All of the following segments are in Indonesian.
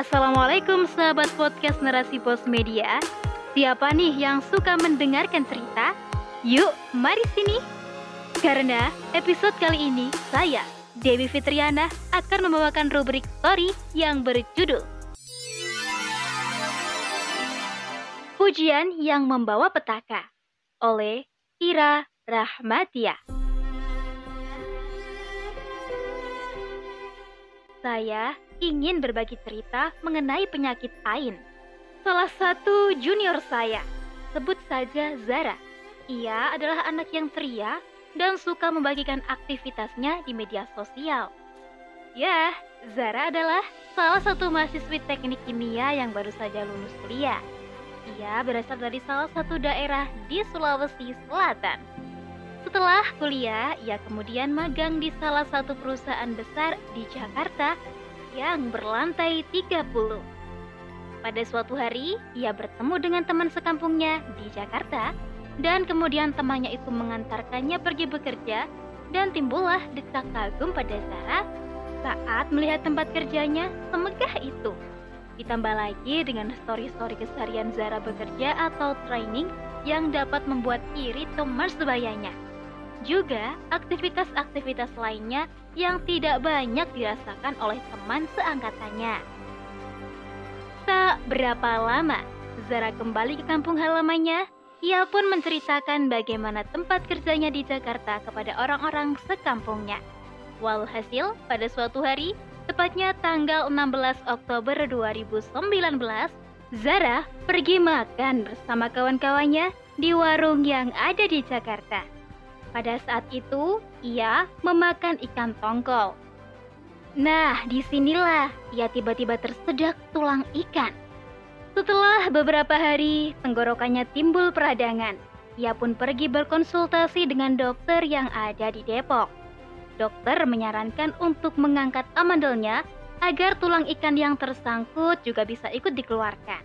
Assalamualaikum sahabat podcast Narasi Pos Media. Siapa nih yang suka mendengarkan cerita? Yuk, mari sini. Karena episode kali ini saya, Dewi Fitriana, akan membawakan rubrik story yang berjudul Pujian yang Membawa Petaka oleh Ira Rahmatia. Saya ingin berbagi cerita mengenai penyakit Ain. Salah satu junior saya, sebut saja Zara. Ia adalah anak yang ceria dan suka membagikan aktivitasnya di media sosial. Ya, Zara adalah salah satu mahasiswi teknik kimia yang baru saja lulus kuliah. Ia berasal dari salah satu daerah di Sulawesi Selatan. Setelah kuliah, ia kemudian magang di salah satu perusahaan besar di Jakarta yang berlantai 30. Pada suatu hari, ia bertemu dengan teman sekampungnya di Jakarta dan kemudian temannya itu mengantarkannya pergi bekerja dan timbullah decak kagum pada Zara saat melihat tempat kerjanya semegah itu. Ditambah lagi dengan story-story keseharian Zara bekerja atau training yang dapat membuat iri teman sebayanya. Juga aktivitas-aktivitas lainnya yang tidak banyak dirasakan oleh teman seangkatannya. Tak berapa lama, Zara kembali ke kampung halamannya. Ia pun menceritakan bagaimana tempat kerjanya di Jakarta kepada orang-orang sekampungnya. Walhasil, pada suatu hari, tepatnya tanggal 16 Oktober 2019, Zara pergi makan bersama kawan-kawannya di warung yang ada di Jakarta. Pada saat itu, ia memakan ikan tongkol. Nah, di sinilah ia tiba-tiba tersedak tulang ikan. Setelah beberapa hari, tenggorokannya timbul peradangan. Ia pun pergi berkonsultasi dengan dokter yang ada di Depok. Dokter menyarankan untuk mengangkat amandelnya agar tulang ikan yang tersangkut juga bisa ikut dikeluarkan.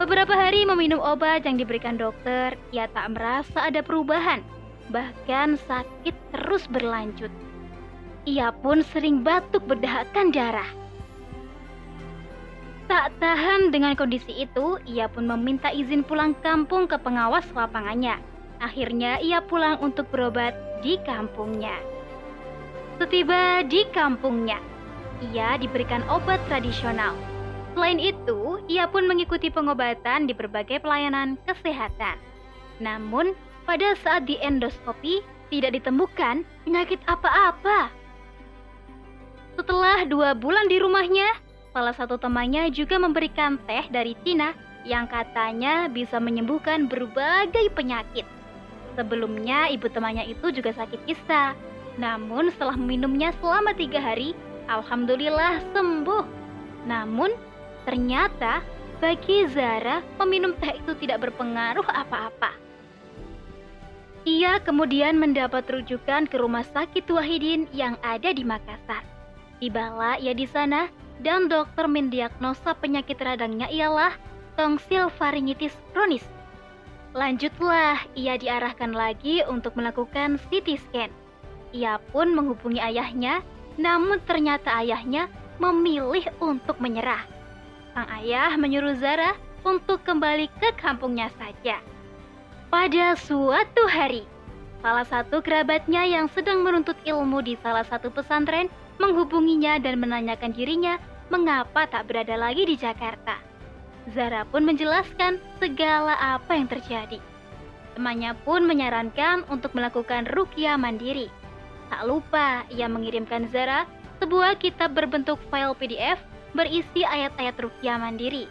Beberapa hari meminum obat yang diberikan dokter, ia tak merasa ada perubahan, bahkan sakit terus berlanjut. Ia pun sering batuk berdahakkan darah. Tak tahan dengan kondisi itu, ia pun meminta izin pulang kampung ke pengawas lapangannya. Akhirnya ia pulang untuk berobat di kampungnya. Setiba di kampungnya, ia diberikan obat tradisional. Selain itu, ia pun mengikuti pengobatan di berbagai pelayanan kesehatan. Namun, pada saat di endoskopi tidak ditemukan penyakit apa-apa. Setelah dua bulan di rumahnya, Salah satu temannya juga memberikan teh dari Tina yang katanya bisa menyembuhkan berbagai penyakit. Sebelumnya ibu temannya itu juga sakit kista. Namun setelah meminumnya selama tiga hari, Alhamdulillah sembuh. Namun ternyata bagi Zara meminum teh itu tidak berpengaruh apa-apa. Ia kemudian mendapat rujukan ke rumah sakit Wahidin yang ada di Makassar. Tibalah ia di sana dan dokter mendiagnosa penyakit radangnya ialah tongsil faringitis kronis. Lanjutlah, ia diarahkan lagi untuk melakukan CT scan. Ia pun menghubungi ayahnya, namun ternyata ayahnya memilih untuk menyerah. Sang ayah menyuruh Zara untuk kembali ke kampungnya saja. Pada suatu hari, salah satu kerabatnya yang sedang menuntut ilmu di salah satu pesantren menghubunginya dan menanyakan dirinya mengapa tak berada lagi di Jakarta. Zara pun menjelaskan segala apa yang terjadi. Temannya pun menyarankan untuk melakukan rukyah mandiri. Tak lupa, ia mengirimkan Zara sebuah kitab berbentuk file PDF berisi ayat-ayat rukyah mandiri.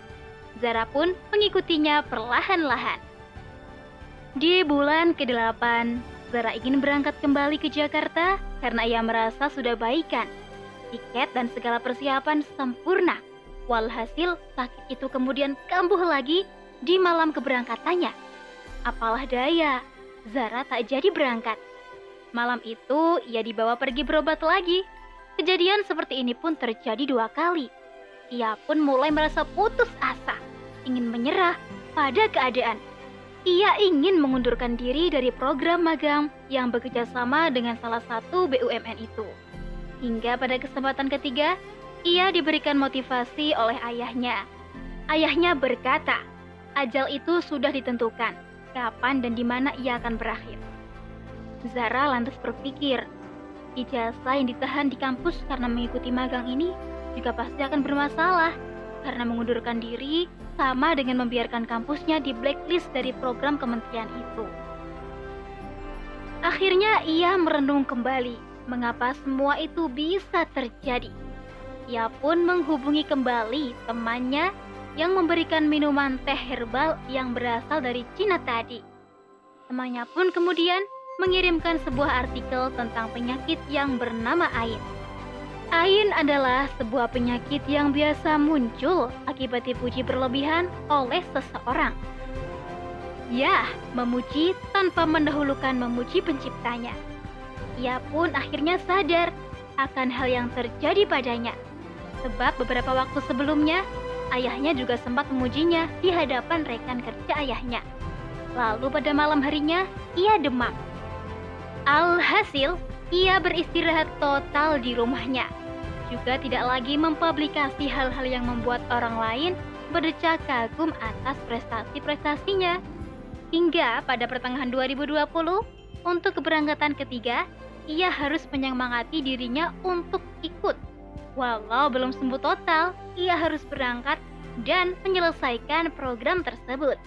Zara pun mengikutinya perlahan-lahan. Di bulan ke-8, Zara ingin berangkat kembali ke Jakarta karena ia merasa sudah baikan tiket dan segala persiapan sempurna. Walhasil sakit itu kemudian kambuh lagi di malam keberangkatannya. Apalah daya, Zara tak jadi berangkat. Malam itu ia dibawa pergi berobat lagi. Kejadian seperti ini pun terjadi dua kali. Ia pun mulai merasa putus asa, ingin menyerah pada keadaan. Ia ingin mengundurkan diri dari program magang yang bekerja sama dengan salah satu BUMN itu. Hingga pada kesempatan ketiga, ia diberikan motivasi oleh ayahnya. Ayahnya berkata, ajal itu sudah ditentukan, kapan dan di mana ia akan berakhir. Zara lantas berpikir, ijazah yang ditahan di kampus karena mengikuti magang ini juga pasti akan bermasalah karena mengundurkan diri sama dengan membiarkan kampusnya di blacklist dari program kementerian itu. Akhirnya ia merenung kembali mengapa semua itu bisa terjadi. Ia pun menghubungi kembali temannya yang memberikan minuman teh herbal yang berasal dari Cina tadi. Temannya pun kemudian mengirimkan sebuah artikel tentang penyakit yang bernama Ain. Ain adalah sebuah penyakit yang biasa muncul akibat dipuji berlebihan oleh seseorang. Ya, memuji tanpa mendahulukan memuji penciptanya. Ia pun akhirnya sadar akan hal yang terjadi padanya. Sebab beberapa waktu sebelumnya, ayahnya juga sempat memujinya di hadapan rekan kerja ayahnya. Lalu pada malam harinya, ia demam. Alhasil, ia beristirahat total di rumahnya. Juga tidak lagi mempublikasi hal-hal yang membuat orang lain berdecak kagum atas prestasi-prestasinya. Hingga pada pertengahan 2020, untuk keberangkatan ketiga, ia harus menyemangati dirinya untuk ikut. Walau belum sembuh total, ia harus berangkat dan menyelesaikan program tersebut.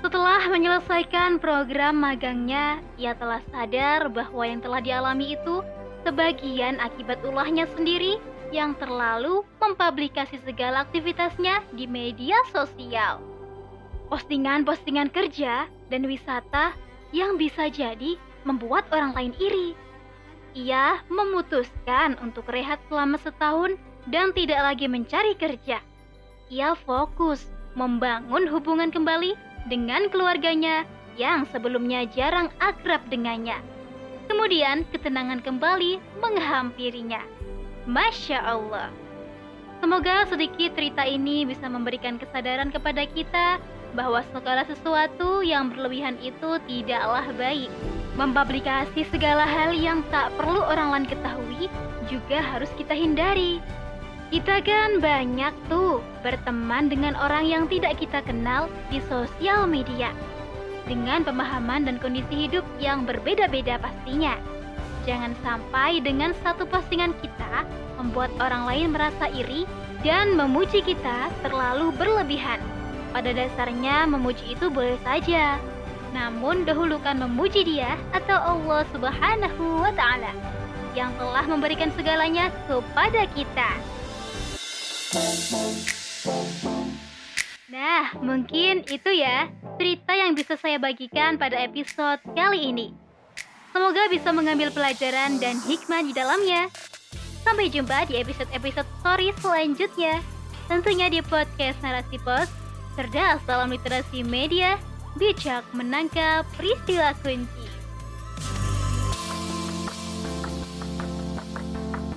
Setelah menyelesaikan program magangnya, ia telah sadar bahwa yang telah dialami itu sebagian akibat ulahnya sendiri yang terlalu mempublikasi segala aktivitasnya di media sosial. Postingan-postingan kerja dan wisata yang bisa jadi membuat orang lain iri. Ia memutuskan untuk rehat selama setahun dan tidak lagi mencari kerja. Ia fokus membangun hubungan kembali dengan keluarganya yang sebelumnya jarang akrab dengannya. Kemudian ketenangan kembali menghampirinya. Masya Allah. Semoga sedikit cerita ini bisa memberikan kesadaran kepada kita bahwa segala sesuatu yang berlebihan itu tidaklah baik. Mempublikasi segala hal yang tak perlu orang lain ketahui juga harus kita hindari. Kita kan banyak tuh berteman dengan orang yang tidak kita kenal di sosial media dengan pemahaman dan kondisi hidup yang berbeda-beda pastinya. Jangan sampai dengan satu postingan kita membuat orang lain merasa iri dan memuji kita terlalu berlebihan. Pada dasarnya memuji itu boleh saja, namun dahulukan memuji dia atau Allah Subhanahu wa taala yang telah memberikan segalanya kepada kita. Nah, mungkin itu ya cerita yang bisa saya bagikan pada episode kali ini. Semoga bisa mengambil pelajaran dan hikmah di dalamnya. Sampai jumpa di episode-episode story selanjutnya. Tentunya di podcast Narasi Pos, cerdas dalam literasi media, bijak menangkap peristiwa kunci.